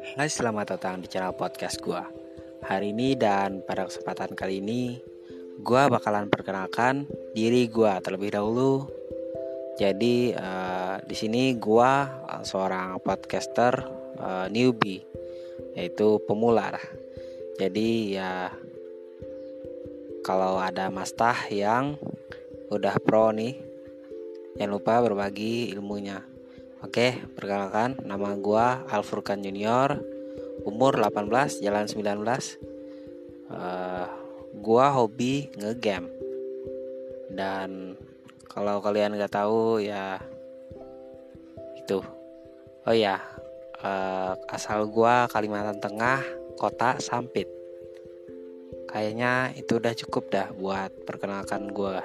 Hai selamat datang di channel podcast gue Hari ini dan pada kesempatan kali ini Gue bakalan perkenalkan diri gue terlebih dahulu. Jadi uh, di sini gue uh, seorang podcaster uh, newbie Yaitu pemula Jadi ya Kalau ada mastah yang udah pro nih Jangan lupa berbagi ilmunya. Oke, perkenalkan nama gua Alfurkan Junior, umur 18, jalan 19. Uh, gua hobi ngegame. Dan kalau kalian nggak tahu ya itu. Oh ya, uh, asal gua Kalimantan Tengah, kota Sampit. Kayaknya itu udah cukup dah buat perkenalkan gua.